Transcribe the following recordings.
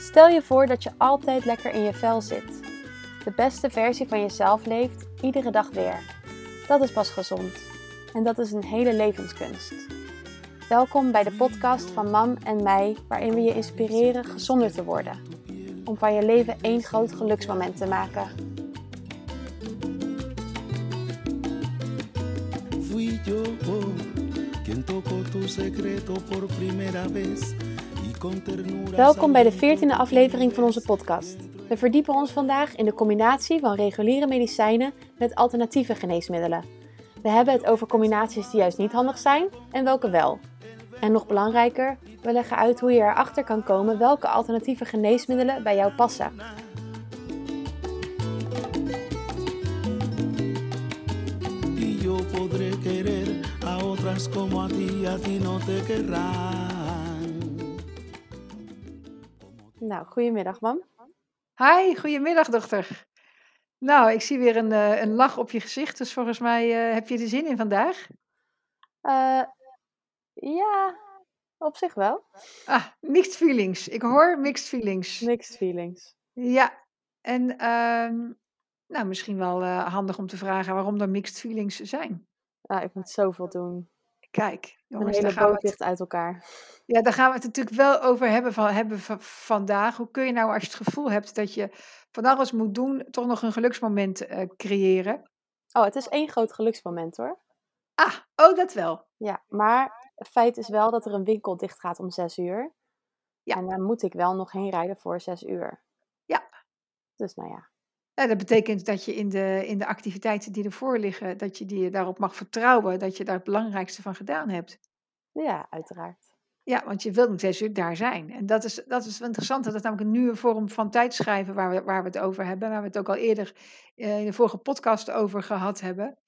Stel je voor dat je altijd lekker in je vel zit. De beste versie van jezelf leeft, iedere dag weer. Dat is pas gezond. En dat is een hele levenskunst. Welkom bij de podcast van Mam en mij, waarin we je inspireren gezonder te worden. Om van je leven één groot geluksmoment te maken. Fui yo quien tocó tu secreto por primera vez. Welkom bij de 14e aflevering van onze podcast. We verdiepen ons vandaag in de combinatie van reguliere medicijnen met alternatieve geneesmiddelen. We hebben het over combinaties die juist niet handig zijn en welke wel. En nog belangrijker, we leggen uit hoe je erachter kan komen welke alternatieve geneesmiddelen bij jou passen. Y yo podré querer a otras como a ti, a ti no te. Nou, goedemiddag mam. Hi, goedemiddag dochter. Nou, ik zie weer een, eh, een lach op je gezicht, dus volgens mij eh, heb je er zin in vandaag. Eh, ja, op zich wel. Ah, mixed feelings. Ik hoor mixed feelings. Mixed feelings. Ja, en ehm, nou, misschien wel handig om te vragen waarom er mixed feelings zijn. Ah, ik moet zoveel doen. Kijk, Een jongens, hele daar gaan, we het, uit elkaar. ja, daar gaan we het natuurlijk wel over hebben, van, hebben va- vandaag. Hoe kun je nou, als je het gevoel hebt dat je van alles moet doen, toch nog een geluksmoment eh, creëren? Oh, het is één groot geluksmoment hoor. Ah, oh, dat wel. Ja, maar het feit is wel dat er een winkel dicht gaat om zes uur. Ja. En daar moet ik wel nog heen rijden voor zes uur. Ja. Dus nou ja. Ja, dat betekent dat je in de, in de activiteiten die ervoor liggen, dat je die daarop mag vertrouwen, dat je daar het belangrijkste van gedaan hebt. Ja, uiteraard. Ja, want je wilt om zes uur daar zijn. En dat is, dat is wel interessant. Dat is namelijk een nieuwe vorm van tijdschrijven waar we, waar we het over hebben. Waar we het ook al eerder eh, in de vorige podcast over gehad hebben.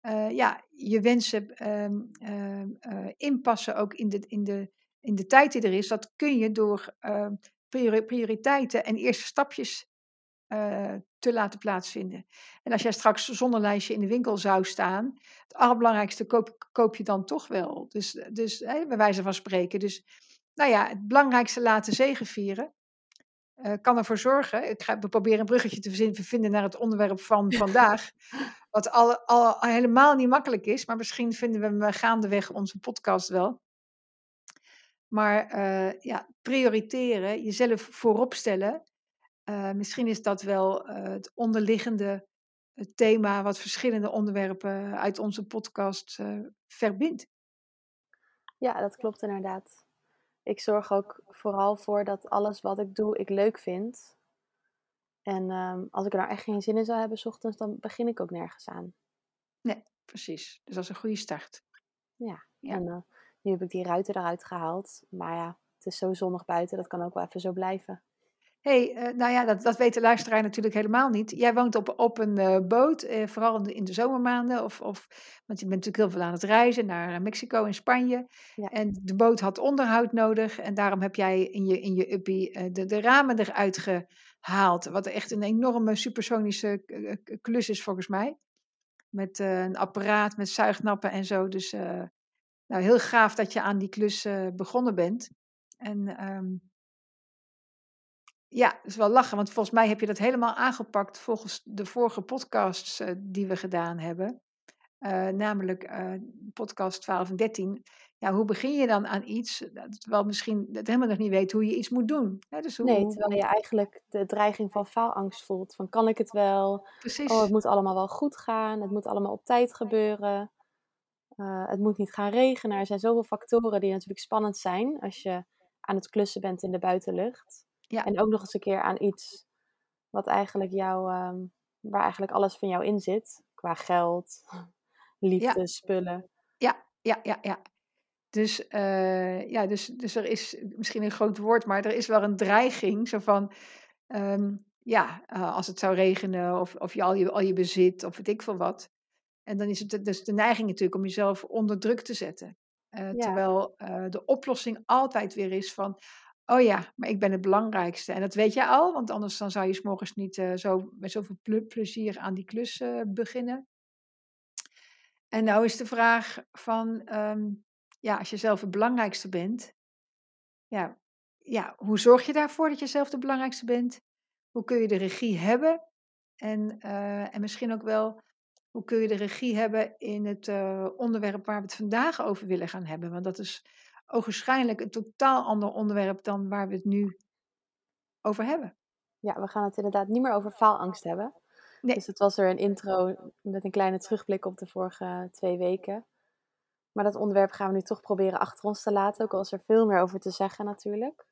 Eh, ja, je wensen ehm, ehm, eh, inpassen ook in de, in, de, in de tijd die er is. Dat kun je door ehm, priori- prioriteiten en eerste stapjes eh, te laten plaatsvinden. En als jij straks zonder lijstje in de winkel zou staan, het allerbelangrijkste koop, koop je dan toch wel. Dus, dus hè, bij wijze van spreken. Dus nou ja, het belangrijkste laten zegenvieren. eh kan ervoor zorgen, ik ga we proberen een bruggetje te vinden naar het onderwerp van vandaag. Wat al, al, helemaal niet makkelijk is, maar misschien vinden we hem gaandeweg onze podcast wel. Maar eh, ja, prioriteren, jezelf voorop stellen. Eh, misschien is dat wel eh, het onderliggende eh, thema wat verschillende onderwerpen uit onze podcast eh, verbindt. Ja, dat klopt inderdaad. Ik zorg ook vooral voor dat alles wat ik doe, ik leuk vind. En ehm, als ik er nou echt geen zin in zou hebben, 's ochtends, dan begin ik ook nergens aan. Nee, precies. Dus dat is een goede start. Ja. Ja. En eh, nu heb ik die ruiten eruit gehaald. Maar ja, het is zo zonnig buiten, dat kan ook wel even zo blijven. Hey, eh, nou ja, dat, dat weet de luisteraar natuurlijk helemaal niet. Jij woont op, op een eh, boot, eh, vooral in de, in de zomermaanden. Of, of, want je bent natuurlijk heel veel aan het reizen naar Mexico en Spanje. Ja. En de boot had onderhoud nodig. En daarom heb jij in je, in je uppie de, de ramen eruit gehaald. Wat echt een enorme supersonische klus is volgens mij. Met een apparaat, met zuignappen en zo. Dus nou, heel gaaf dat je aan die klus begonnen bent. En ehm, ja, dat is wel lachen, want volgens mij heb je dat helemaal aangepakt volgens de vorige podcasts eh, die we gedaan hebben. Eh, namelijk eh, podcast 12 en 13. Ja, hoe begin je dan aan iets, terwijl misschien het helemaal nog niet weet hoe je iets moet doen. Hè, dus hoe, Nee, terwijl je eigenlijk de dreiging van faalangst voelt. Van kan ik het wel? precies. Oh, het moet allemaal wel goed gaan. Het moet allemaal op tijd gebeuren. Het moet niet gaan regenen. Er zijn zoveel factoren die natuurlijk spannend zijn als je aan het klussen bent in de buitenlucht. Ja. En ook nog eens een keer aan iets wat eigenlijk jou, ehm, waar eigenlijk alles van jou in zit. Qua geld, liefde, spullen. Ja, ja, ja, ja. Dus, eh, ja, dus, dus er is misschien een groot woord, maar er is wel een dreiging. Zo van, ehm, ja, eh, als het zou regenen of, of je al, je al je bezit of weet ik veel wat. En dan is het dus de neiging natuurlijk om jezelf onder druk te zetten. Eh, Ja. Terwijl de oplossing altijd weer is van, oh ja, maar ik ben het belangrijkste. En dat weet je al, want anders dan zou je 's morgens niet eh, zo, met zoveel ple- plezier aan die klus eh, beginnen. En nou is de vraag van, ehm, ja, als je zelf het belangrijkste bent, ja, ja, hoe zorg je daarvoor dat je zelf de belangrijkste bent? Hoe kun je de regie hebben? En, eh, en misschien ook wel, hoe kun je de regie hebben in het onderwerp waar we het vandaag over willen gaan hebben? Want dat is ogenschijnlijk een totaal ander onderwerp dan waar we het nu over hebben. Ja, we gaan het inderdaad niet meer over faalangst hebben. Nee. Dus het was er een intro met een kleine terugblik op de vorige twee weken. Maar dat onderwerp gaan we nu toch proberen achter ons te laten, ook al is er veel meer over te zeggen natuurlijk.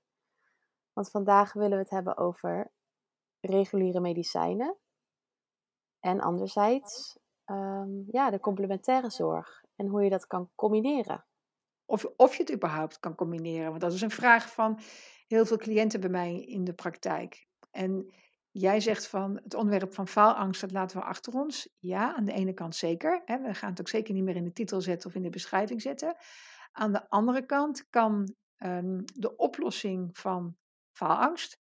Want vandaag willen we het hebben over reguliere medicijnen. En anderzijds ehm, ja, de complementaire zorg en hoe je dat kan combineren. Of, of je het überhaupt kan combineren. Want dat is een vraag van heel veel cliënten bij mij in de praktijk. En jij zegt van het onderwerp van faalangst, dat laten we achter ons. Ja, aan de ene kant zeker. Hè, we gaan het ook zeker niet meer in de titel zetten of in de beschrijving zetten. Aan de andere kant kan ehm, de oplossing van faalangst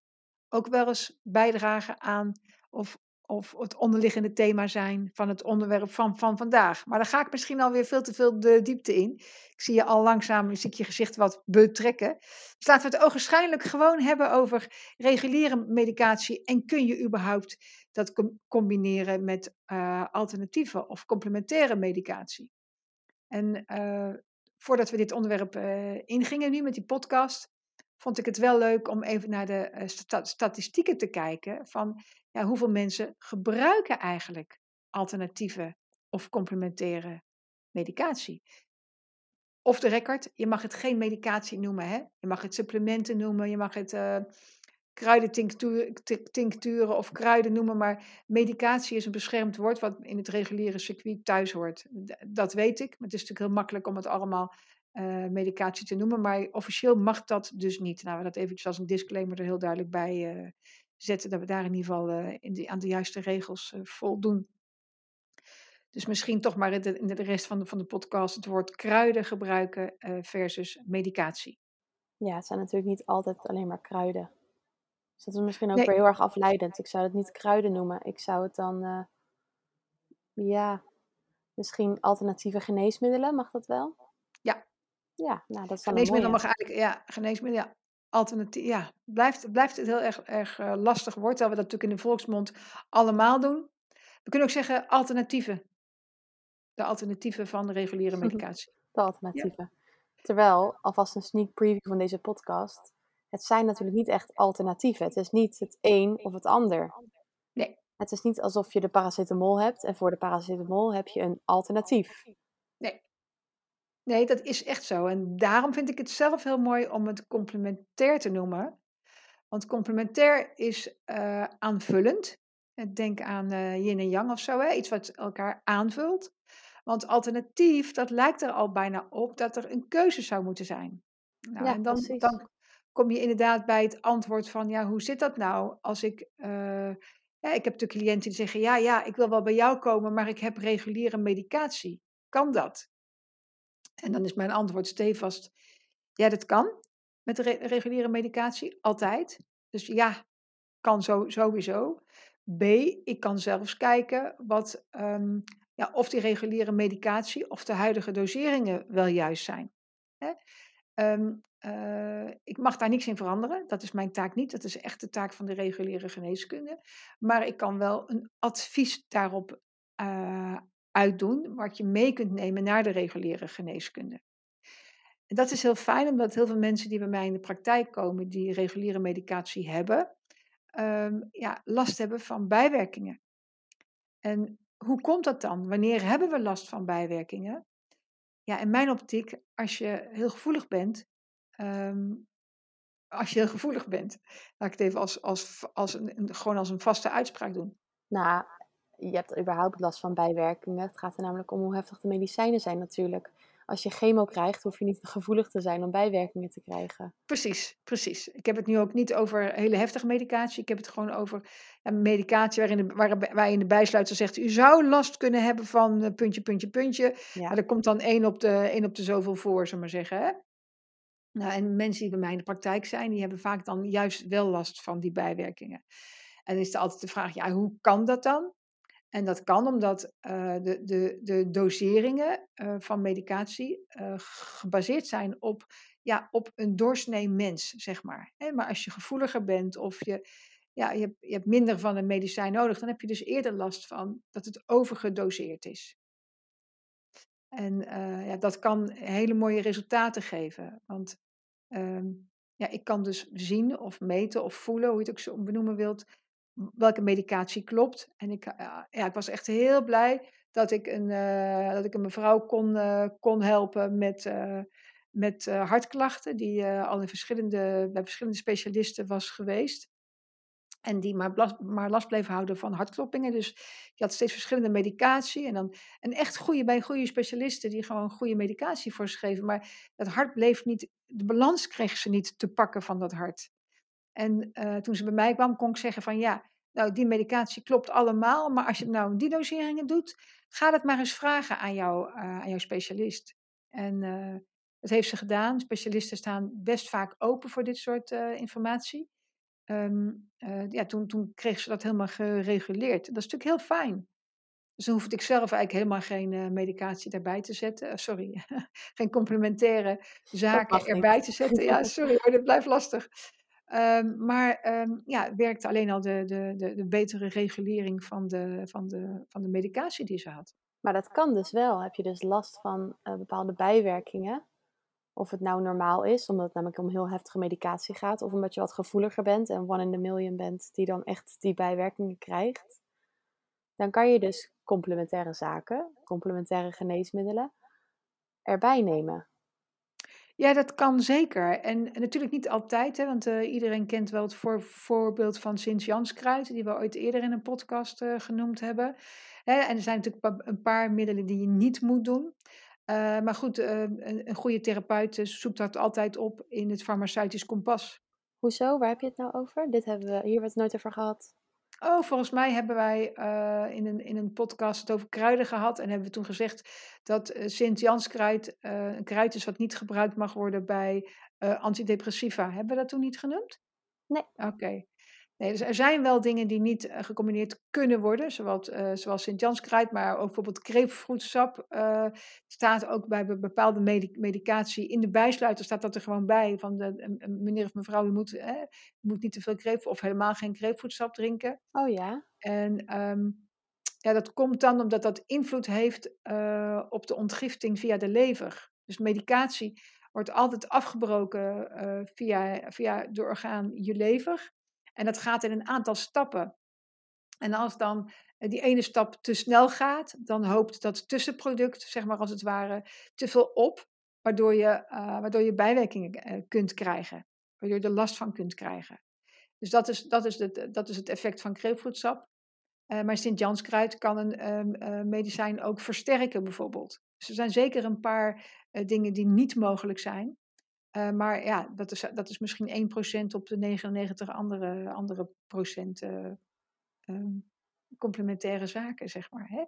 ook wel eens bijdragen aan of, of het onderliggende thema zijn van het onderwerp van, van vandaag. Maar dan ga ik misschien alweer veel te veel de diepte in. Ik zie je al langzaam, zie ik je gezicht wat betrekken. Dus laten we het ogenschijnlijk gewoon hebben over reguliere medicatie. En kun je überhaupt dat com- combineren met uh, alternatieve of complementaire medicatie? En uh, voordat we dit onderwerp uh, ingingen nu met die podcast, vond ik het wel leuk om even naar de sta statistieken te kijken van ja, hoeveel mensen gebruiken eigenlijk alternatieve of complementaire medicatie. Of de record, je mag het geen medicatie noemen, hè? je mag het supplementen noemen, je mag het uh, kruidentincturen of kruiden noemen, maar medicatie is een beschermd woord wat in het reguliere circuit thuis hoort. Dat weet ik, maar het is natuurlijk heel makkelijk om het allemaal uh, medicatie te noemen, maar officieel mag dat dus niet. Nou, we dat eventjes als een disclaimer er heel duidelijk bij uh, zetten, dat we daar in ieder geval uh, in aan de juiste regels voldoen. Dus misschien toch maar in de, in de rest van de, van de podcast het woord kruiden gebruiken versus medicatie. Ja, het zijn natuurlijk niet altijd alleen maar kruiden. Dus dat is misschien ook nee. weer heel erg afleidend. Ik zou het niet kruiden noemen. Ik zou het dan, ja, misschien alternatieve geneesmiddelen, mag dat wel? Ja, ja, nou, dat is geneesmiddel mag eigenlijk, ja, geneesmiddel, ja, alternatief, ja, blijft, blijft het heel erg, erg uh, lastig woord, terwijl we dat natuurlijk in de volksmond allemaal doen. We kunnen ook zeggen alternatieven. De alternatieven van de reguliere medicatie. De alternatieven. Ja. Terwijl, alvast een sneak preview van deze podcast, het zijn natuurlijk niet echt alternatieven. Het is niet het een of het ander. Nee. Het is niet alsof je de paracetamol hebt en voor de paracetamol heb je een alternatief. Nee. Dat is echt zo. En daarom vind ik het zelf heel mooi om het complementair te noemen. Want complementair is uh, aanvullend. Denk aan uh, yin en yang of zo, hè? iets wat elkaar aanvult. Want alternatief, dat lijkt er al bijna op dat er een keuze zou moeten zijn. Nou, ja, en dan, precies. dan kom je inderdaad bij het antwoord van, ja, hoe zit dat nou als ik... Uh, ja, ik heb de cliënten die zeggen, ja, ja, ik wil wel bij jou komen, maar ik heb reguliere medicatie. Kan dat? En dan is mijn antwoord stevast, ja, dat kan met de re reguliere medicatie, altijd. Dus ja, kan zo, sowieso. B, ik kan zelfs kijken wat, um, ja, of die reguliere medicatie of de huidige doseringen wel juist zijn. Hè? Um, uh, ik mag daar niks in veranderen. Dat is mijn taak niet. Dat is echt de taak van de reguliere geneeskunde. Maar ik kan wel een advies daarop uh, uitdoen, wat je mee kunt nemen naar de reguliere geneeskunde. En dat is heel fijn, omdat heel veel mensen die bij mij in de praktijk komen, die reguliere medicatie hebben, um, ja, last hebben van bijwerkingen. En hoe komt dat dan? Wanneer hebben we last van bijwerkingen? Ja, in mijn optiek, als je heel gevoelig bent, um, als je heel gevoelig bent, laat ik het even als, als, als een, gewoon als een vaste uitspraak doen. Nou, je hebt überhaupt last van bijwerkingen. Het gaat er namelijk om hoe heftig de medicijnen zijn natuurlijk. Als je chemo krijgt, hoef je niet gevoelig te zijn om bijwerkingen te krijgen. Precies, precies. Ik heb het nu ook niet over hele heftige medicatie. Ik heb het gewoon over ja, medicatie waarin de, waar, waarin de bijsluiter zegt... u zou last kunnen hebben van uh, puntje, puntje, puntje. Ja. Maar er komt dan één op de, één op de zoveel voor, zullen maar zeggen. Hè? Nou, en mensen die bij mij in de praktijk zijn... die hebben vaak dan juist wel last van die bijwerkingen. En dan is er altijd de vraag, ja, hoe kan dat dan? En dat kan omdat uh, de, de, de doseringen uh, van medicatie uh, gebaseerd zijn op ja, op een doorsnee mens, zeg maar. Maar als je gevoeliger bent of je, ja, je, hebt, je hebt minder van een medicijn nodig, dan heb je dus eerder last van dat het overgedoseerd is. En eh, ja, dat kan hele mooie resultaten geven. Want ehm, ja, ik kan dus zien of meten of voelen, hoe je het ook zo benoemen wilt, welke medicatie klopt. En ik, ja, ik was echt heel blij dat ik een, eh, dat ik een mevrouw kon, eh, kon helpen met, eh, met eh, hartklachten, die eh, al in verschillende, bij verschillende specialisten was geweest. En die maar, maar last bleef houden van hartkloppingen. Dus je had steeds verschillende medicatie. En dan een echt goede, bij goede specialisten die gewoon goede medicatie voorschreven. Maar dat hart bleef niet, de balans kreeg ze niet te pakken van dat hart. En eh, toen ze bij mij kwam, kon ik zeggen van ja, nou die medicatie klopt allemaal. Maar als je nou die doseringen doet, ga dat maar eens vragen aan, jou, eh, aan jouw specialist. En eh, dat heeft ze gedaan. Specialisten staan best vaak open voor dit soort informatie. Ehm, eh, ja, toen, toen kreeg ze dat helemaal gereguleerd. Dat is natuurlijk heel fijn. Dus dan hoefde ik zelf eigenlijk helemaal geen medicatie daarbij te zetten. Sorry, geen complementaire zaken erbij te zetten. Ja, sorry hoor, dit blijft lastig. Ehm, maar ehm, ja, werkte alleen al de, de, de, de betere regulering van de, van, de, van de medicatie die ze had. Maar dat kan dus wel. Heb je dus last van eh, bepaalde bijwerkingen? Of het nou normaal is, omdat het namelijk om heel heftige medicatie gaat, of omdat je wat gevoeliger bent en one in the million bent die dan echt die bijwerkingen krijgt. Dan kan je dus complementaire zaken, complementaire geneesmiddelen, erbij nemen. Ja, dat kan zeker. En, natuurlijk niet altijd, hè, want eh, iedereen kent wel het voor, voorbeeld van Sint-Janskruid, die we ooit eerder in een podcast eh, genoemd hebben. Hè, en er zijn natuurlijk een paar middelen die je niet moet doen. Eh, maar goed, een, een goede therapeut zoekt dat altijd op in het farmaceutisch kompas. Hoezo? Waar heb je het nou over? Dit hebben we, hier we het nooit over gehad. Oh, volgens mij hebben wij eh, in, een, in een podcast het over kruiden gehad. En hebben we toen gezegd dat eh, Sint-Janskruid eh, een kruid is wat niet gebruikt mag worden bij antidepressiva. Hebben we dat toen niet genoemd? Nee. Oké. Nee, dus er zijn wel dingen die niet eh, gecombineerd kunnen worden, zoals, eh, zoals Sint-Janskruid, maar ook bijvoorbeeld grapefruitsap eh, staat ook bij be- bepaalde medi- medicatie. In de bijsluiter staat dat er gewoon bij, van de, meneer of mevrouw, je moet, moet niet te veel grapefruit of helemaal geen grapefruitsap drinken. Oh ja. En ehm, ja, dat komt dan omdat dat invloed heeft op de ontgifting via de lever. Dus medicatie wordt altijd afgebroken via, via de orgaan je lever. En dat gaat in een aantal stappen. En als dan eh, die ene stap te snel gaat, dan hoopt dat tussenproduct, zeg maar als het ware, te veel op, waardoor je, eh, waardoor je bijwerkingen eh, kunt krijgen. Waardoor je er last van kunt krijgen. Dus dat is, dat is, het, dat is het effect van grapefruitsap. Maar Sint-Janskruid kan een ehm, eh, medicijn ook versterken, bijvoorbeeld. Dus er zijn zeker een paar dingen die niet mogelijk zijn. Eh, maar ja, dat is, dat is misschien 1% op de 99 andere, andere procent eh, ehm, complementaire zaken, zeg maar. Hè?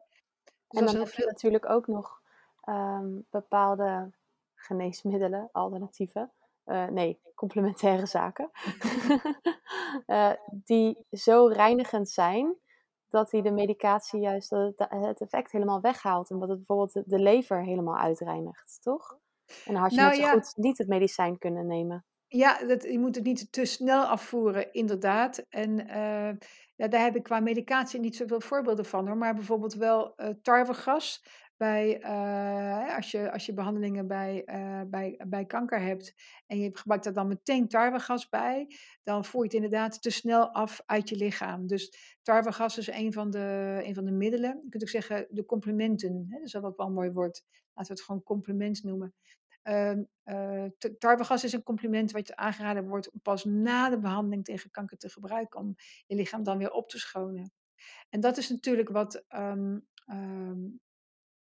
Dus En dan heb je natuurlijk ook nog ehm, bepaalde geneesmiddelen, alternatieven. eh, nee, complementaire zaken. eh, die zo reinigend zijn dat die de medicatie juist het, het effect helemaal weghaalt. En dat het bijvoorbeeld de lever helemaal uitreinigt, toch? En dan had je Nou net zo ja, goed niet het medicijn kunnen nemen. Ja, dat, je moet het niet te snel afvoeren, inderdaad. En eh, ja, daar heb ik qua medicatie niet zoveel voorbeelden van hoor. Maar bijvoorbeeld wel eh tarwegas. Bij, eh, als, je, als je behandelingen bij, bij, bij kanker hebt en je gebruikt daar dan meteen tarwegas bij, dan voer je het inderdaad te snel af uit je lichaam. Dus tarwegas is een van de, een van de middelen. Je kunt ook zeggen de complementen. Hè? Dat is wel wel een mooi woord. Laten we het gewoon complement noemen. Ehm, eh, t- tarwegas is een compliment wat je aangeraden wordt om pas na de behandeling tegen kanker te gebruiken om je lichaam dan weer op te schonen. En dat is natuurlijk wat, ehm,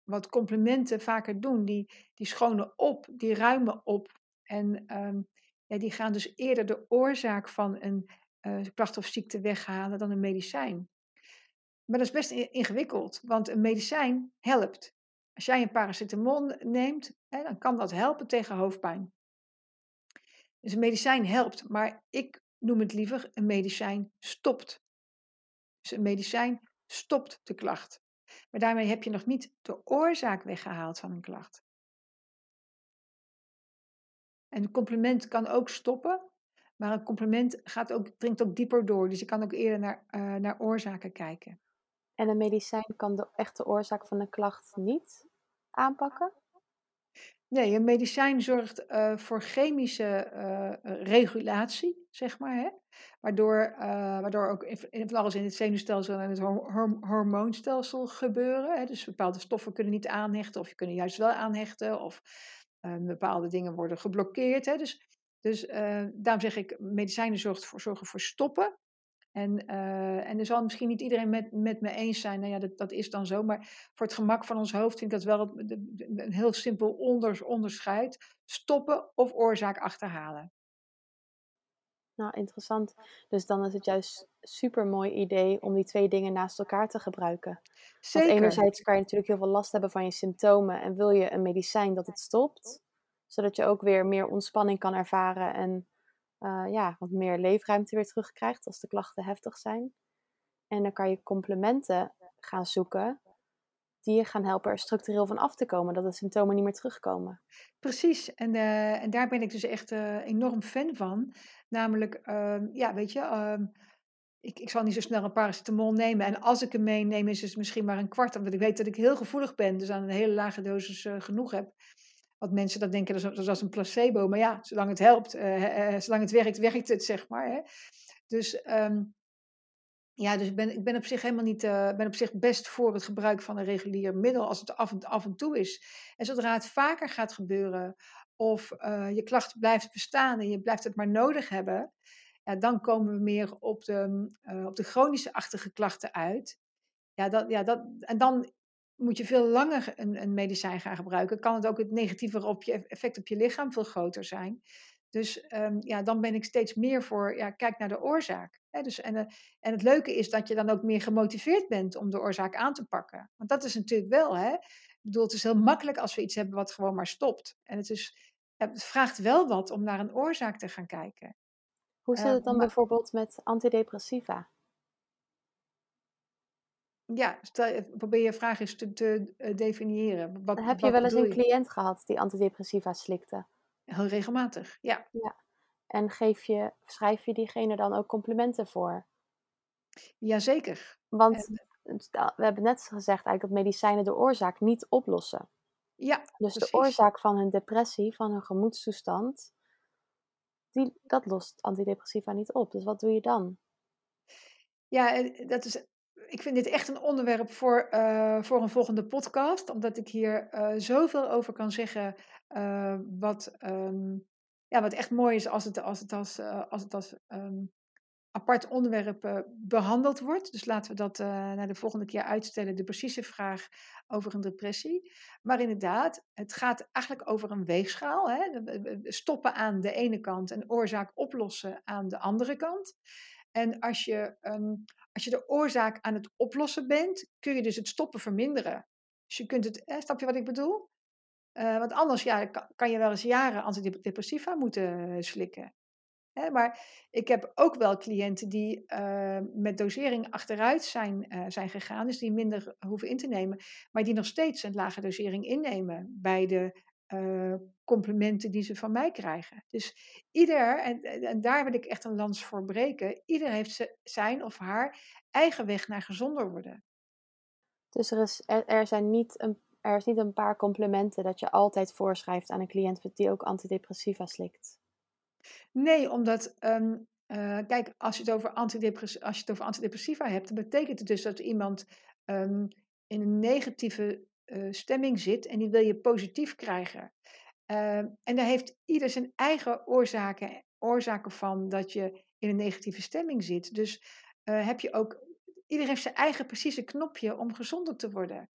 wat complementen vaker doen. Die, die schonen op, die ruimen op. En ja, die gaan dus eerder de oorzaak van een eh, klacht of ziekte weghalen dan een medicijn. Maar dat is best ingewikkeld, want een medicijn helpt. Als jij een paracetamol neemt, hè, dan kan dat helpen tegen hoofdpijn. Dus een medicijn helpt, maar ik noem het liever een medicijn stopt. Dus een medicijn stopt de klacht. Maar daarmee heb je nog niet de oorzaak weggehaald van een klacht. En een compliment kan ook stoppen, maar een compliment gaat ook, dringt ook dieper door. Dus je kan ook eerder naar, uh, naar oorzaken kijken. En een medicijn kan de echte oorzaak van de klacht niet aanpakken? Nee, een medicijn zorgt uh, voor chemische uh, regulatie, zeg maar. Hè? Waardoor, waardoor ook in, alles in het zenuwstelsel en het hormoonstelsel gebeuren. Hè? Dus bepaalde stoffen kunnen niet aanhechten, of je kunnen juist wel aanhechten. Of bepaalde dingen worden geblokkeerd. Hè? Dus, dus daarom zeg ik, medicijnen voor, zorgen voor stoppen. En, uh, en er zal misschien niet iedereen met, met me eens zijn. Nou ja, dat, dat is dan zo. Maar voor het gemak van ons hoofd vind ik dat wel een heel simpel onders, onderscheid. Stoppen of oorzaak achterhalen. Nou, interessant. Dus dan is het juist super mooi idee om die twee dingen naast elkaar te gebruiken. Zeker. Want enerzijds kan je natuurlijk heel veel last hebben van je symptomen en wil je een medicijn dat het stopt, zodat je ook weer meer ontspanning kan ervaren en uh, ja, wat meer leefruimte weer terugkrijgt als de klachten heftig zijn. En dan kan je complementen gaan zoeken die je gaan helpen er structureel van af te komen, dat de symptomen niet meer terugkomen. Precies, en, uh, en daar ben ik dus echt uh, enorm fan van. Namelijk, uh, ja, weet je, ehm, ik, ik zal niet zo snel een paracetamol nemen. En als ik hem meeneem, is het misschien maar een kwart, omdat ik weet dat ik heel gevoelig ben, dus aan een hele lage dosis genoeg heb. Wat mensen dat denken, dat is, dat een placebo. Maar ja, zolang het helpt, uh, uh, zolang het werkt, werkt het, zeg maar. Hè. Dus, um, ja, dus ik ben, ik ben op zich helemaal niet, uh, ben op zich best voor het gebruik van een regulier middel als het af en, af en toe is. En zodra het vaker gaat gebeuren, of je klacht blijft bestaan en je blijft het maar nodig hebben, dan komen we meer op de, op de chronische-achtige klachten uit. Ja, dat, ja dat, en dan moet je veel langer een, een medicijn gaan gebruiken, kan het ook het negatieve op je, effect op je lichaam veel groter zijn. Dus um, ja, dan ben ik steeds meer voor, ja, kijk naar de oorzaak. Hè? Dus, en, uh, en het leuke is dat je dan ook meer gemotiveerd bent om de oorzaak aan te pakken. Want dat is natuurlijk wel, hè. Ik bedoel, het is heel makkelijk als we iets hebben wat gewoon maar stopt. En het, is, het vraagt wel wat om naar een oorzaak te gaan kijken. Hoe zit het dan uh, bijvoorbeeld met antidepressiva? Ja, stel, probeer je vraag eens te, te uh, definiëren. Wat, Heb je wel eens een cliënt gehad die antidepressiva slikte? Heel regelmatig, ja. ja. En geef je, schrijf je diegene dan ook complimenten voor? Jazeker. Want en... we hebben net gezegd eigenlijk dat medicijnen de oorzaak niet oplossen. Ja, Dus precies. de oorzaak van hun depressie, van hun gemoedstoestand, die, dat lost antidepressiva niet op. Dus wat doe je dan? Ja, dat is ik vind dit echt een onderwerp voor, uh, voor een volgende podcast, omdat ik hier uh, zoveel over kan zeggen. Uh, wat, um, ja, wat echt mooi is als het als, het als, als, het als um, apart onderwerp behandeld wordt. Dus laten we dat naar de volgende keer uitstellen, de precieze vraag over een depressie. Maar inderdaad, het gaat eigenlijk over een weegschaal. Hè? Stoppen aan de ene kant en oorzaak oplossen aan de andere kant. En als je, um, als je de oorzaak aan het oplossen bent, kun je dus het stoppen verminderen. Dus je kunt het, eh, snap je wat ik bedoel? Uh, want anders ja, kan, je wel eens jaren antidepressiva moeten slikken. Hè, maar ik heb ook wel cliënten die uh, met dosering achteruit zijn, uh, zijn gegaan, dus die minder hoeven in te nemen, maar die nog steeds een lage dosering innemen bij de uh, complimenten die ze van mij krijgen. Dus ieder, en, en daar wil ik echt een lans voor breken, ieder heeft zijn of haar eigen weg naar gezonder worden. Dus er, is, er, er, zijn niet een, er is niet een paar complimenten dat je altijd voorschrijft aan een cliënt die ook antidepressiva slikt? Nee, omdat, um, uh, kijk, als je, het over antidepress als je het over antidepressiva hebt, dan betekent het dus dat iemand um, in een negatieve uh, stemming zit en die wil je positief krijgen. Uh, en daar heeft ieder zijn eigen oorzaken, oorzaken van dat je in een negatieve stemming zit. Dus uh, heb je ook, ieder heeft zijn eigen precieze knopje om gezonder te worden.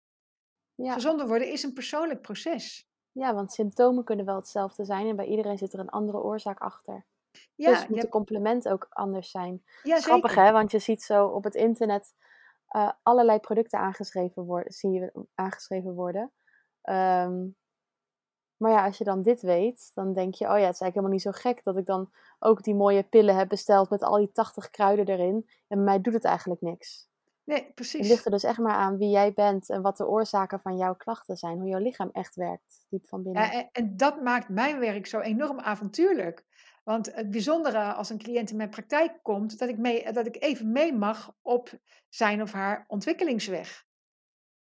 Ja. Gezonder worden is een persoonlijk proces. Ja, want symptomen kunnen wel hetzelfde zijn en bij iedereen zit er een andere oorzaak achter. Ja, dus moet complement ook anders zijn. Ja, Grappig hè, want je ziet zo op het internet uh, allerlei producten aangeschreven worden, zie je aangeschreven worden. Um, maar ja, als je dan dit weet, dan denk je, oh ja, het is eigenlijk helemaal niet zo gek dat ik dan ook die mooie pillen heb besteld met al die 80 kruiden erin. En mij doet het eigenlijk niks. Nee, Het precies. ligt er dus echt maar aan wie jij bent en wat de oorzaken van jouw klachten zijn, hoe jouw lichaam echt werkt, diep van Ja, binnen. en, en dat maakt mijn werk zo enorm avontuurlijk. Want het bijzondere als een cliënt in mijn praktijk komt, dat ik, mee, dat ik even mee mag op zijn of haar ontwikkelingsweg.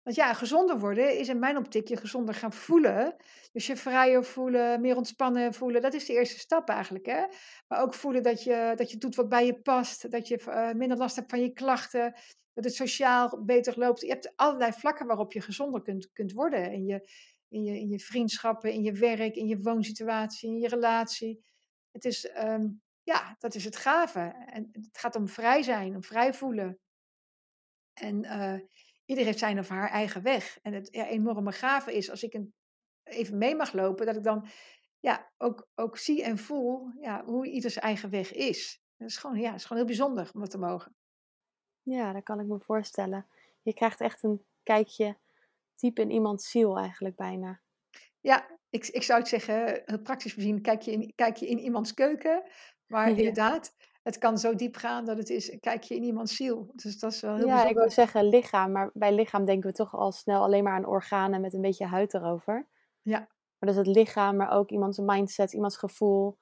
Want ja, gezonder worden is in mijn optiek je gezonder gaan voelen. Dus je vrijer voelen, meer ontspannen voelen. Dat is de eerste stap eigenlijk. Hè? Maar ook voelen dat je, dat je doet wat bij je past. Dat je eh, minder last hebt van je klachten. Dat het sociaal beter loopt. Je hebt allerlei vlakken waarop je gezonder kunt, kunt worden. In je, in, je, in je vriendschappen, in je werk, in je woonsituatie, in je relatie. Het is, ehm, ja, dat is het gave. En het gaat om vrij zijn, om vrij voelen. En uh, ieder heeft zijn of haar eigen weg. En het ja, enorme gave is als ik een, even mee mag lopen, dat ik dan ja, ook, ook zie en voel ja, hoe ieders eigen weg is. Dat is gewoon, ja, is gewoon heel bijzonder om dat te mogen. Ja, dat kan ik me voorstellen. Je krijgt echt een kijkje diep in iemands ziel eigenlijk bijna. Ja, ik, ik zou het zeggen, heel praktisch gezien, kijk je in, kijk je in iemands keuken. Maar Ja. inderdaad, het kan zo diep gaan dat het is, kijk je in iemands ziel. Dus dat is wel heel Ja, ik wou zeggen lichaam, maar bij lichaam denken we toch al snel alleen maar aan organen met een beetje huid erover. Ja. Maar dus het lichaam, maar ook iemands mindset, iemands gevoel.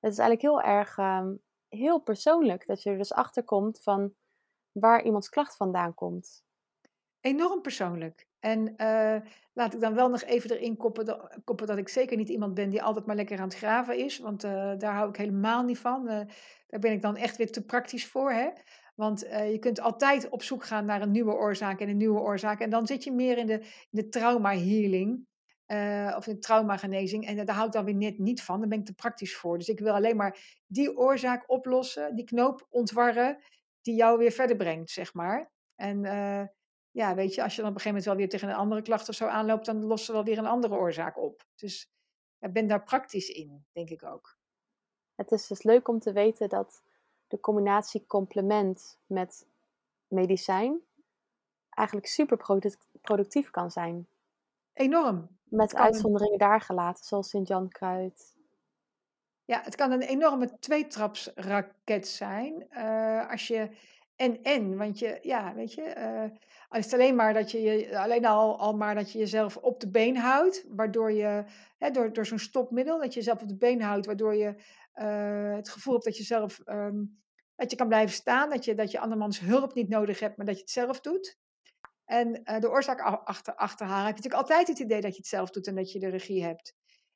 Het is eigenlijk heel erg ehm, heel persoonlijk dat je er dus achter komt van waar iemands klacht vandaan komt. Enorm persoonlijk. En eh, laat ik dan wel nog even erin koppen dat, koppen dat ik zeker niet iemand ben die altijd maar lekker aan het graven is. Want eh, daar hou ik helemaal niet van. Eh, daar ben ik dan echt weer te praktisch voor. Hè? Want je kunt altijd op zoek gaan naar een nieuwe oorzaak en een nieuwe oorzaak. En dan zit je meer in de, in de trauma healing. of in traumagenezing. En daar hou ik dan weer net niet van. Daar ben ik te praktisch voor. Dus ik wil alleen maar die oorzaak oplossen, die knoop ontwarren, die jou weer verder brengt, zeg maar. En ja, weet je, als je dan op een gegeven moment wel weer tegen een andere klacht of zo aanloopt, dan lost ze wel weer een andere oorzaak op. Dus ik ben daar praktisch in, denk ik ook. Het is dus leuk om te weten dat de combinatie complement met medicijn eigenlijk super product- productief kan zijn. Enorm. Met een- uitzonderingen daar gelaten, zoals Sint-Jan Kruid. Ja, het kan een enorme tweetrapsraket zijn. eh, als je en en, want je, ja, weet je, eh, als het alleen maar dat je, je alleen al, al maar dat je jezelf op de been houdt, waardoor je, hè, door, door zo'n stopmiddel, dat je jezelf op de been houdt, waardoor je eh, het gevoel hebt dat je zelf, ehm, dat je kan blijven staan, dat je, dat je andermans hulp niet nodig hebt, maar dat je het zelf doet. En eh, de oorzaak achter, achterhalen heb je natuurlijk altijd het idee dat je het zelf doet en dat je de regie hebt.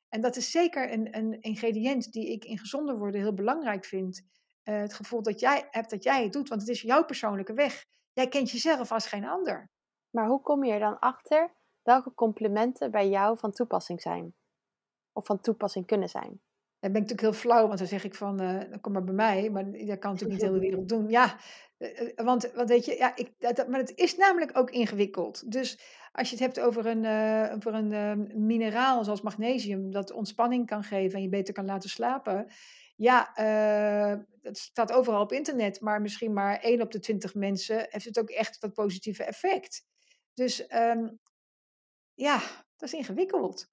En dat is zeker een, een ingrediënt die ik in gezonder worden heel belangrijk vind. Eh, het gevoel dat jij hebt dat jij het doet, want het is jouw persoonlijke weg. Jij kent jezelf als geen ander. Maar hoe kom je er dan achter welke complimenten bij jou van toepassing zijn? Of van toepassing kunnen zijn? Dan ben ik natuurlijk heel flauw, want dan zeg ik van, eh, kom maar bij mij. Maar dat kan natuurlijk niet de hele wereld doen. Ja, eh, want, want weet je, ja, ik, dat, maar het is namelijk ook ingewikkeld. Dus als je het hebt over een, over een eh, mineraal zoals magnesium, dat ontspanning kan geven en je beter kan laten slapen. Ja, eh, dat staat overal op internet, maar misschien maar 1 op de 20 mensen heeft het ook echt dat positieve effect. Dus ehm, ja, dat is ingewikkeld.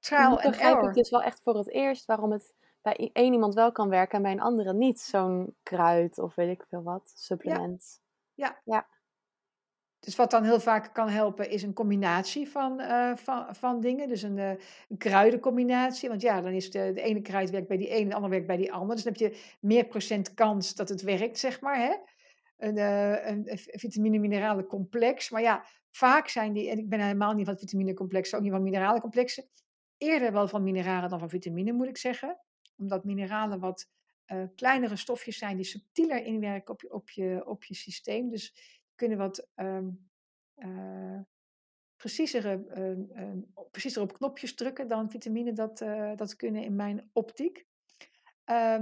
Trial and begrijp ik dus wel echt voor het eerst waarom het bij één iemand wel kan werken en bij een andere niet. Zo'n kruid of weet ik veel wat, supplement. Ja. Ja. Dus wat dan heel vaak kan helpen is een combinatie van, eh, van, van dingen. Dus een, eh, een kruidencombinatie. Want ja, dan is de, ene kruid werkt bij die ene en de andere werkt bij die ander. Dus dan heb je meer procent kans dat het werkt, zeg maar. Hè? Een, eh, een, vitamine-mineralen complex. Maar ja, vaak zijn die, en ik ben helemaal niet van vitaminencomplexen, ook niet van mineraalencomplexen. Eerder wel van mineralen dan van vitamine, moet ik zeggen. Omdat mineralen wat kleinere stofjes zijn die subtieler inwerken op je, op je, op je systeem. Dus kunnen wat eh, eh, preciezer op knopjes drukken dan vitamine dat, eh, dat kunnen in mijn optiek.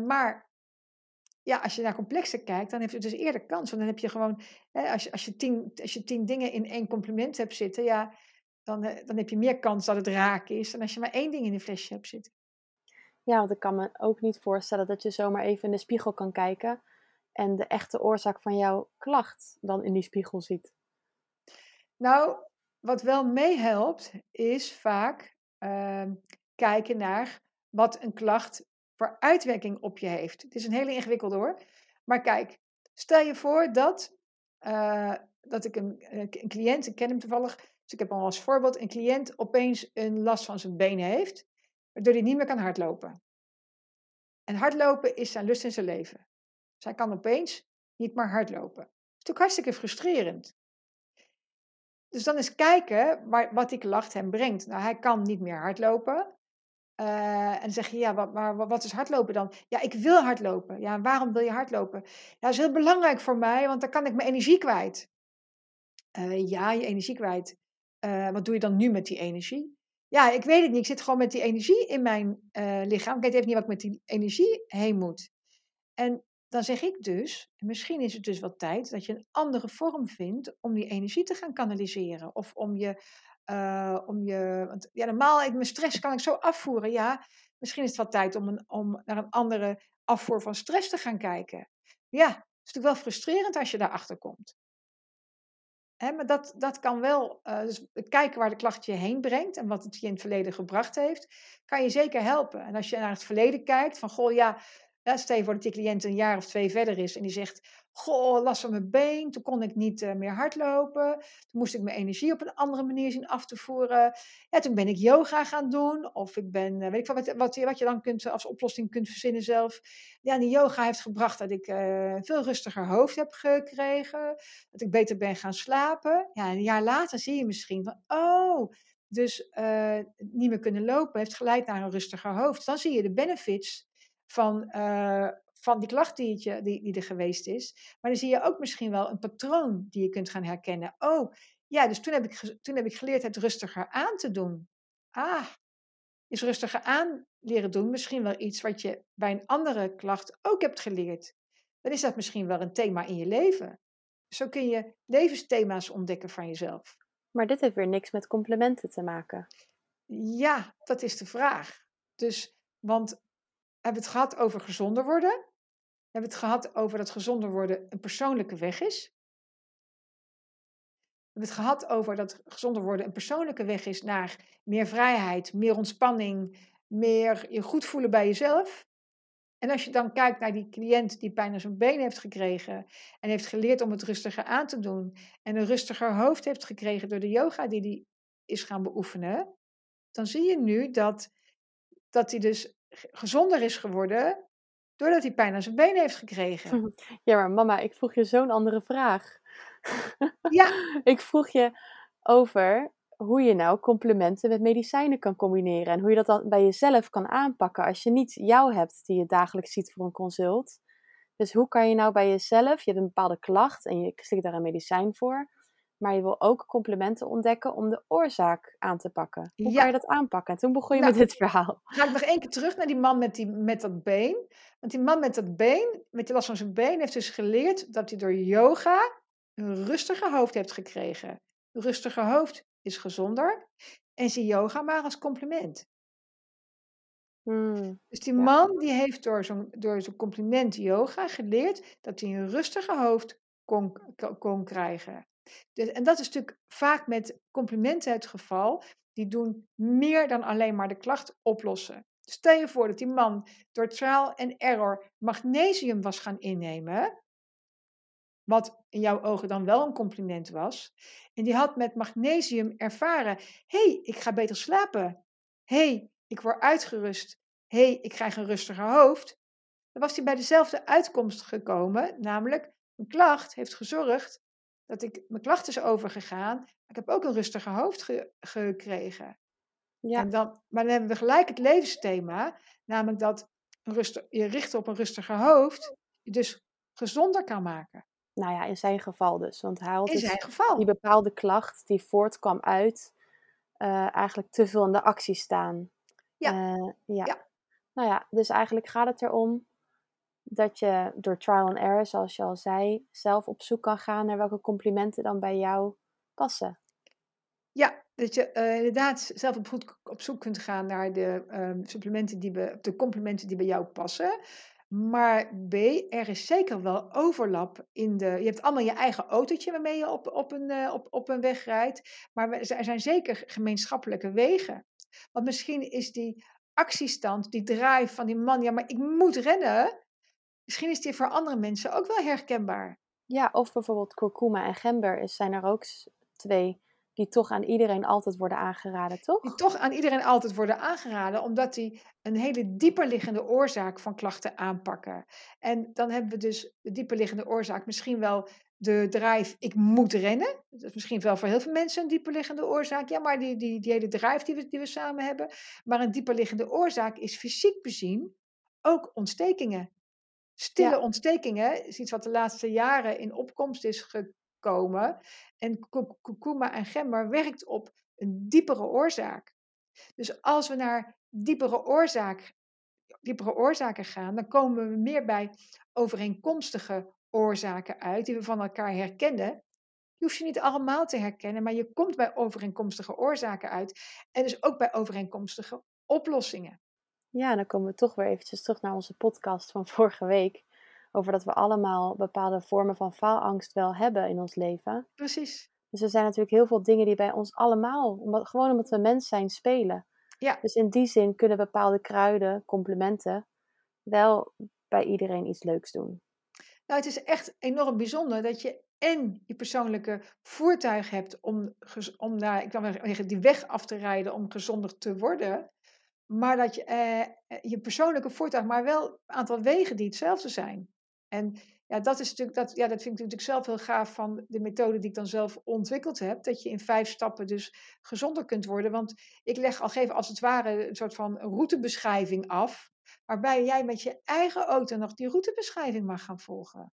Maar ja, als je naar complexen kijkt, dan heeft het dus eerder kans. Want dan heb je gewoon, hè, als, je, als, je tien, als je tien dingen in één compliment hebt zitten, ja, dan, eh, dan heb je meer kans dat het raak is dan als je maar één ding in een flesje hebt zitten. Ja, want ik kan me ook niet voorstellen dat je zomaar even in de spiegel kan kijken en de echte oorzaak van jouw klacht dan in die spiegel ziet. Nou, wat wel meehelpt, is vaak ehm, kijken naar wat een klacht voor uitwerking op je heeft. Het is een hele ingewikkelde hoor. Maar kijk, stel je voor dat eh, dat ik een, een cliënt, ik ken hem toevallig, dus ik heb hem als voorbeeld, een cliënt opeens een last van zijn benen heeft, waardoor hij niet meer kan hardlopen. En hardlopen is zijn lust in zijn leven. Hij kan opeens niet meer hardlopen. Dat is natuurlijk hartstikke frustrerend. Dus dan eens kijken waar, wat die klacht hem brengt. Nou, hij kan niet meer hardlopen. Eh, en dan zeg je, ja, wat, wat is hardlopen dan? Ja, ik wil hardlopen. Ja, waarom wil je hardlopen? Ja, dat is heel belangrijk voor mij, want dan kan ik mijn energie kwijt. Eh, ja, je energie kwijt. Eh, wat doe je dan nu met die energie? Ja, ik weet het niet. Ik zit gewoon met die energie in mijn lichaam. Ik weet even niet wat ik met die energie heen moet. En dan zeg ik dus, misschien is het dus wel tijd dat je een andere vorm vindt om die energie te gaan kanaliseren. Of om je, uh, om je want ja, normaal, ik, mijn stress kan ik zo afvoeren. Ja, misschien is het wel tijd om, een, om naar een andere afvoer van stress te gaan kijken. Ja, het is natuurlijk wel frustrerend als je daarachter komt. Hè, maar dat, dat kan wel, uh, dus kijken waar de klacht je heen brengt en wat het je in het verleden gebracht heeft, kan je zeker helpen. En als je naar het verleden kijkt, van goh, ja, ja, je voor dat die cliënt een jaar of twee verder is en die zegt: Goh, last van mijn been, toen kon ik niet uh, meer hardlopen. Toen moest ik mijn energie op een andere manier zien af te voeren. Ja, toen ben ik yoga gaan doen. Of ik ben, uh, weet ik wat, wat, wat je dan kunt, als oplossing kunt verzinnen zelf. Ja, die yoga heeft gebracht dat ik uh, veel rustiger hoofd heb gekregen. Dat ik beter ben gaan slapen. Ja, een jaar later zie je misschien van: Oh, dus niet meer kunnen lopen heeft geleid naar een rustiger hoofd. Dan zie je de benefits van, uh, van die klacht die, je, die, die er geweest is. Maar dan zie je ook misschien wel een patroon die je kunt gaan herkennen. Oh, ja, dus toen heb ik, toen heb ik geleerd het rustiger aan te doen. Ah, is rustiger aan leren doen misschien wel iets wat je bij een andere klacht ook hebt geleerd. Dan is dat misschien wel een thema in je leven. Zo kun je levensthema's ontdekken van jezelf. Maar dit heeft weer niks met complimenten te maken. Ja, dat is de vraag. Dus, want hebben het gehad over gezonder worden. We hebben het gehad over dat gezonder worden een persoonlijke weg is. We hebben het gehad over dat gezonder worden een persoonlijke weg is naar meer vrijheid, meer ontspanning, meer je goed voelen bij jezelf. En als je dan kijkt naar die cliënt die pijn aan zijn been heeft gekregen en heeft geleerd om het rustiger aan te doen en een rustiger hoofd heeft gekregen door de yoga die hij is gaan beoefenen, dan zie je nu dat, dat hij dus gezonder is geworden doordat hij pijn aan zijn been heeft gekregen. Ja, maar mama, ik vroeg je zo'n andere vraag. Ja. ik vroeg je over hoe je nou complimenten met medicijnen kan combineren en hoe je dat dan bij jezelf kan aanpakken als je niet jou hebt die je dagelijks ziet voor een consult. Dus hoe kan je nou bij jezelf, je hebt een bepaalde klacht en je slikt daar een medicijn voor, maar je wil ook complimenten ontdekken om de oorzaak aan te pakken. Hoe kan je dat aanpakken? En toen begon je Nou, met dit verhaal. Ga ik nog één keer terug naar die man met, die, met dat been. Want die man met dat been, met die last van zijn been, heeft dus geleerd dat hij door yoga een rustiger hoofd heeft gekregen. Een rustiger hoofd is gezonder. En zie yoga maar als compliment. Hmm, Dus die Ja. man die heeft door zo'n door zo'n compliment yoga geleerd dat hij een rustiger hoofd kon- kon krijgen. Dus, en dat is natuurlijk vaak met complimenten het geval. Die doen meer dan alleen maar de klacht oplossen. Stel je voor dat die man door trial en error magnesium was gaan innemen. Wat in jouw ogen dan wel een compliment was. En die had met magnesium ervaren: hey, ik ga beter slapen. Hey, ik word uitgerust. Hey, ik krijg een rustiger hoofd. Dan was hij bij dezelfde uitkomst gekomen, namelijk mijn klacht heeft gezorgd dat ik mijn klacht is overgegaan. Ik heb ook een rustiger hoofd ge- gekregen. Ja. En dan, maar dan hebben we gelijk het levensthema, namelijk dat je richten op een rustiger hoofd je dus gezonder kan maken. Nou ja, in zijn geval dus. Want hij had In dus zijn geval. die bepaalde klacht die voortkwam uit eh, eigenlijk te veel in de actie staan. Ja. Eh, ja. Ja. Nou ja, dus eigenlijk gaat het erom dat je door trial and error, zoals je al zei, zelf op zoek kan gaan naar welke complimenten dan bij jou passen. Ja, dat je eh, inderdaad zelf op, op zoek kunt gaan naar de ehm, supplementen die de complimenten die bij jou passen. Maar B, er is zeker wel overlap in de. Je hebt allemaal je eigen autootje waarmee je op, op, een, eh, op, op een weg rijdt. Maar er zijn zeker gemeenschappelijke wegen. Want misschien is die actiestand, die drive van die man, ja, maar ik moet rennen. Misschien is die voor andere mensen ook wel herkenbaar. Ja, of bijvoorbeeld kurkuma en gember is, zijn er ook twee die toch aan iedereen altijd worden aangeraden, Die toch? toch aan iedereen altijd worden aangeraden, omdat die een hele dieperliggende oorzaak van klachten aanpakken. En dan hebben we dus de dieperliggende oorzaak misschien wel de drive, ik moet rennen. Dat is misschien wel voor heel veel mensen een dieperliggende oorzaak. Ja, maar die, die, die hele drive die we, die we samen hebben. Maar een dieperliggende oorzaak is fysiek bezien ook ontstekingen. Stille ontstekingen is iets wat de laatste jaren in opkomst is gekomen. En ku- kurkuma en gember werkt op een diepere oorzaak. Dus als we naar diepere, oorzaak, diepere oorzaken gaan, dan komen we meer bij overeenkomstige oorzaken uit, die we van elkaar herkennen. Die hoef je niet allemaal te herkennen, maar je komt bij overeenkomstige oorzaken uit. En dus ook bij overeenkomstige oplossingen. Ja, dan komen we toch weer eventjes terug naar onze podcast van vorige week. Over dat we allemaal bepaalde vormen van faalangst wel hebben in ons leven. Precies. Dus er zijn natuurlijk heel veel dingen die bij ons allemaal, omdat, gewoon omdat we mens zijn, spelen. Ja. Dus in die zin kunnen bepaalde kruiden, complimenten, wel bij iedereen iets leuks doen. Nou, het is echt enorm bijzonder dat je en je persoonlijke voertuig hebt om, om naar, ik kan zeggen, die weg af te rijden om gezonder te worden. Maar dat je eh, eh, je persoonlijke voertuig, maar wel een aantal wegen die hetzelfde zijn. En ja, dat is natuurlijk, dat, ja, dat vind ik natuurlijk zelf heel gaaf van de methode die ik dan zelf ontwikkeld heb. Dat je in vijf stappen dus gezonder kunt worden. Want ik leg al geven als het ware een soort van routebeschrijving af. Waarbij jij met je eigen auto nog die routebeschrijving mag gaan volgen.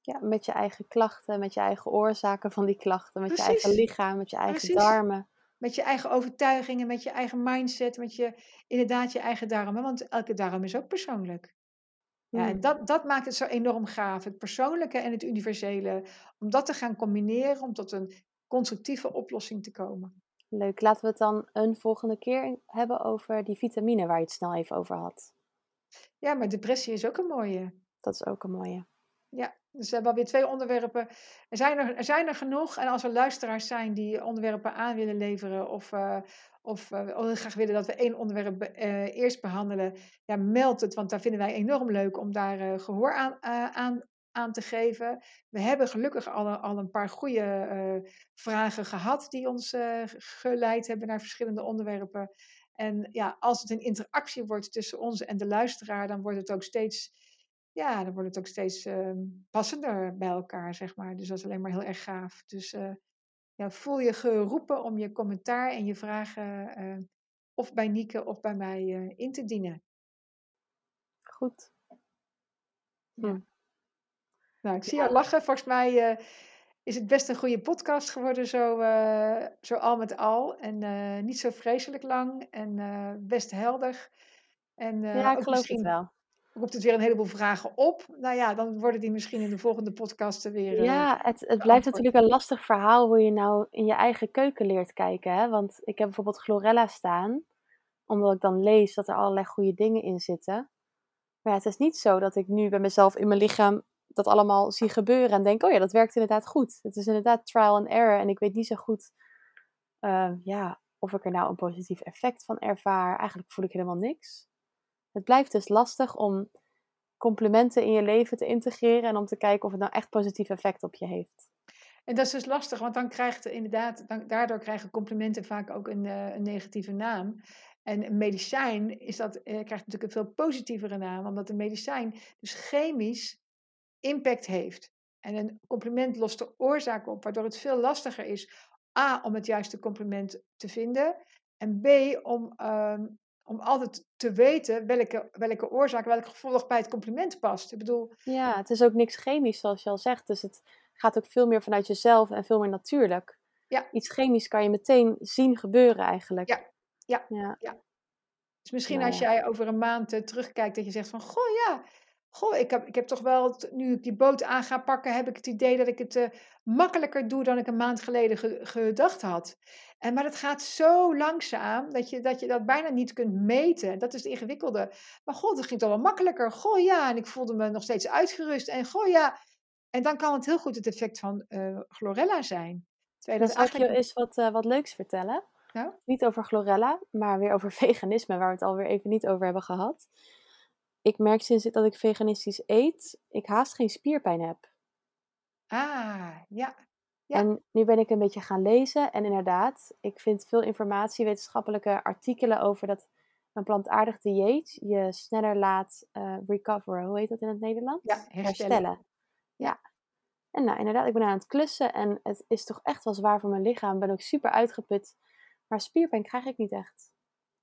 Ja, met je eigen klachten, met je eigen oorzaken van die klachten, met je eigen lichaam, met je eigen Precies. darmen. Met je eigen overtuigingen, met je eigen mindset, met je, inderdaad je eigen darmen. Want elke darm is ook persoonlijk. Ja, en Hmm. dat, dat maakt het zo enorm gaaf. Het persoonlijke en het universele. Om dat te gaan combineren, om tot een constructieve oplossing te komen. Leuk. Laten we het dan een volgende keer hebben over die vitamine waar je het snel even over had. Ja, maar depressie is ook een mooie. Dat is ook een mooie. Ja, dus we hebben alweer twee onderwerpen. Er zijn er, er zijn er genoeg. En als er luisteraars zijn die onderwerpen aan willen leveren. Of, eh, of heel graag willen dat we één onderwerp eh, eerst behandelen. Ja, meld het, want daar vinden wij enorm leuk om daar eh, gehoor aan, aan, aan te geven. We hebben gelukkig al, al een paar goede vragen gehad. Die ons geleid hebben naar verschillende onderwerpen. En ja, als het een interactie wordt tussen ons en de luisteraar. Dan wordt het ook steeds ja, dan wordt het ook steeds ehm, passender bij elkaar, zeg maar. Dus dat is alleen maar heel erg gaaf. Dus eh, ja, voel je geroepen om je commentaar en je vragen eh, of bij Nieke of bij mij eh, in te dienen. Goed. Nou, ik zie jou lachen. Volgens mij is het best een goede podcast geworden, zo, zo al met al. En niet zo vreselijk lang en best helder. En ja, ik geloof misschien het wel. Roept het weer een heleboel vragen op. Nou ja, dan worden die misschien in de volgende podcasten weer. eh, Ja, het, het blijft natuurlijk een lastig verhaal hoe je nou in je eigen keuken leert kijken. Hè? Want ik heb bijvoorbeeld chlorella staan, omdat ik dan lees dat er allerlei goede dingen in zitten. Maar ja, het is niet zo dat ik nu bij mezelf in mijn lichaam dat allemaal zie gebeuren en denk, oh ja, dat werkt inderdaad goed. Het is inderdaad trial and error en ik weet niet zo goed eh, ja, of ik er nou een positief effect van ervaar. Eigenlijk voel ik helemaal niks. Het blijft dus lastig om complimenten in je leven te integreren en om te kijken of het nou echt positief effect op je heeft. En dat is dus lastig, want dan krijgt inderdaad, dan, daardoor krijgen complimenten vaak ook een, eh, een negatieve naam. En een medicijn is dat, eh, krijgt natuurlijk een veel positievere naam, omdat een medicijn dus chemisch impact heeft. En een compliment lost de oorzaak op, waardoor het veel lastiger is, A, om het juiste compliment te vinden, en B, om, ehm, om altijd te weten welke, welke oorzaak, welk gevolg bij het compliment past. Ik bedoel, Ja, het is ook niks chemisch, zoals je al zegt. Dus het gaat ook veel meer vanuit jezelf en veel meer natuurlijk. Ja. Iets chemisch kan je meteen zien gebeuren eigenlijk. Ja, ja, ja. Dus misschien Nou als jij over een maand eh, terugkijkt, dat je zegt van, goh ja, goh, ik heb, ik heb toch wel, nu ik die boot aan ga pakken, heb ik het idee dat ik het eh, makkelijker doe dan ik een maand geleden ge- gedacht had. En, maar dat gaat zo langzaam dat je, dat je dat bijna niet kunt meten. Dat is het ingewikkelde. Maar goh, dat ging toch wel makkelijker. Goh ja, en ik voelde me nog steeds uitgerust. En goh ja, en dan kan het heel goed het effect van eh chlorella zijn. Dan dat zal ik je eens wat, eh, wat leuks vertellen. Niet over chlorella, maar weer over veganisme, waar we het alweer even niet over hebben gehad. Ik merk sinds dat ik veganistisch eet, ik haast geen spierpijn heb. Ah, ja. Ja. En nu ben ik een beetje gaan lezen en inderdaad, ik vind veel informatie, wetenschappelijke artikelen over dat een plantaardig dieet je sneller laat eh, recoveren. Hoe heet dat in het Nederlands? Ja, herstellen. Ja. En nou, inderdaad, ik ben aan het klussen en het is toch echt wel zwaar voor mijn lichaam. Ik ben ook super uitgeput. Maar spierpijn krijg ik niet echt.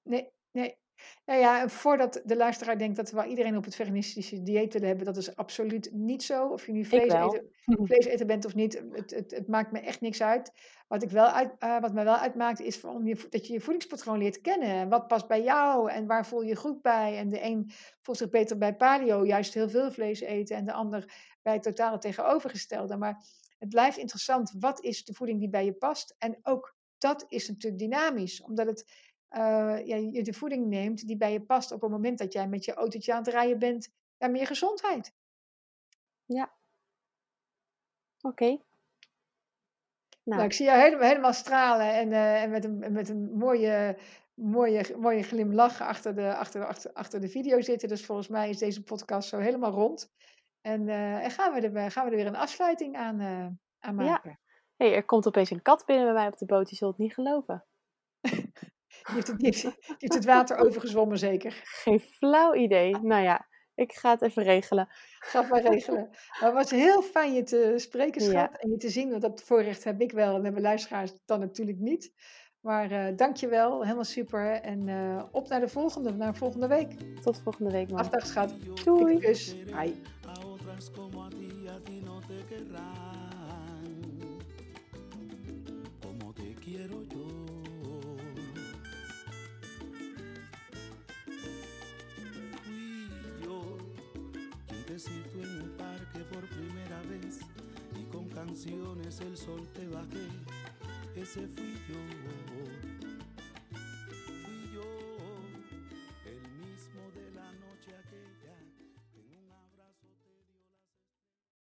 Nee, nee. Nou ja, en voordat de luisteraar denkt dat we wel iedereen op het veganistische dieet willen hebben, dat is absoluut niet zo. Of je nu vlees, eten, vlees eten bent of niet, het, het, het maakt me echt niks uit. Wat, ik wel uit, eh, wat me wel uitmaakt, is om je, dat je je voedingspatroon leert kennen. En wat past bij jou en waar voel je je goed bij. En de een voelt zich beter bij paleo, juist heel veel vlees eten. En de ander bij het totale tegenovergestelde. Maar het blijft interessant, wat is de voeding die bij je past? En ook dat is natuurlijk dynamisch, omdat het eh, ja, je de voeding neemt die bij je past op het moment dat jij met je autootje aan het rijden bent naar meer gezondheid. Oké. Nou, Nou, ik zie jou helemaal, helemaal stralen en, eh, en met een, met een mooie, mooie, mooie glimlach achter de, achter, achter, achter de video zitten. Dus volgens mij is deze podcast zo helemaal rond. En, eh, en gaan, we er, gaan we er weer een afsluiting aan, aan Ja. maken. hey, er komt opeens een kat binnen bij mij op de boot. Je zult het niet geloven. Die heeft, het, die, heeft, die heeft het water overgezwommen zeker. Geen flauw idee. Nou ja, ik ga het even regelen. Ga het maar regelen. Maar het was heel fijn je te spreken, Ja. schat. En je te zien, want dat voorrecht heb ik wel. En hebben luisteraars dan natuurlijk niet. Maar eh dank je wel. Helemaal super. En eh, op naar de volgende, naar volgende week. Tot volgende week, man. Afdag, schat. Doei. Kus. Bye. Por primera vez y con canciones el sol te bajé, ese fui yo.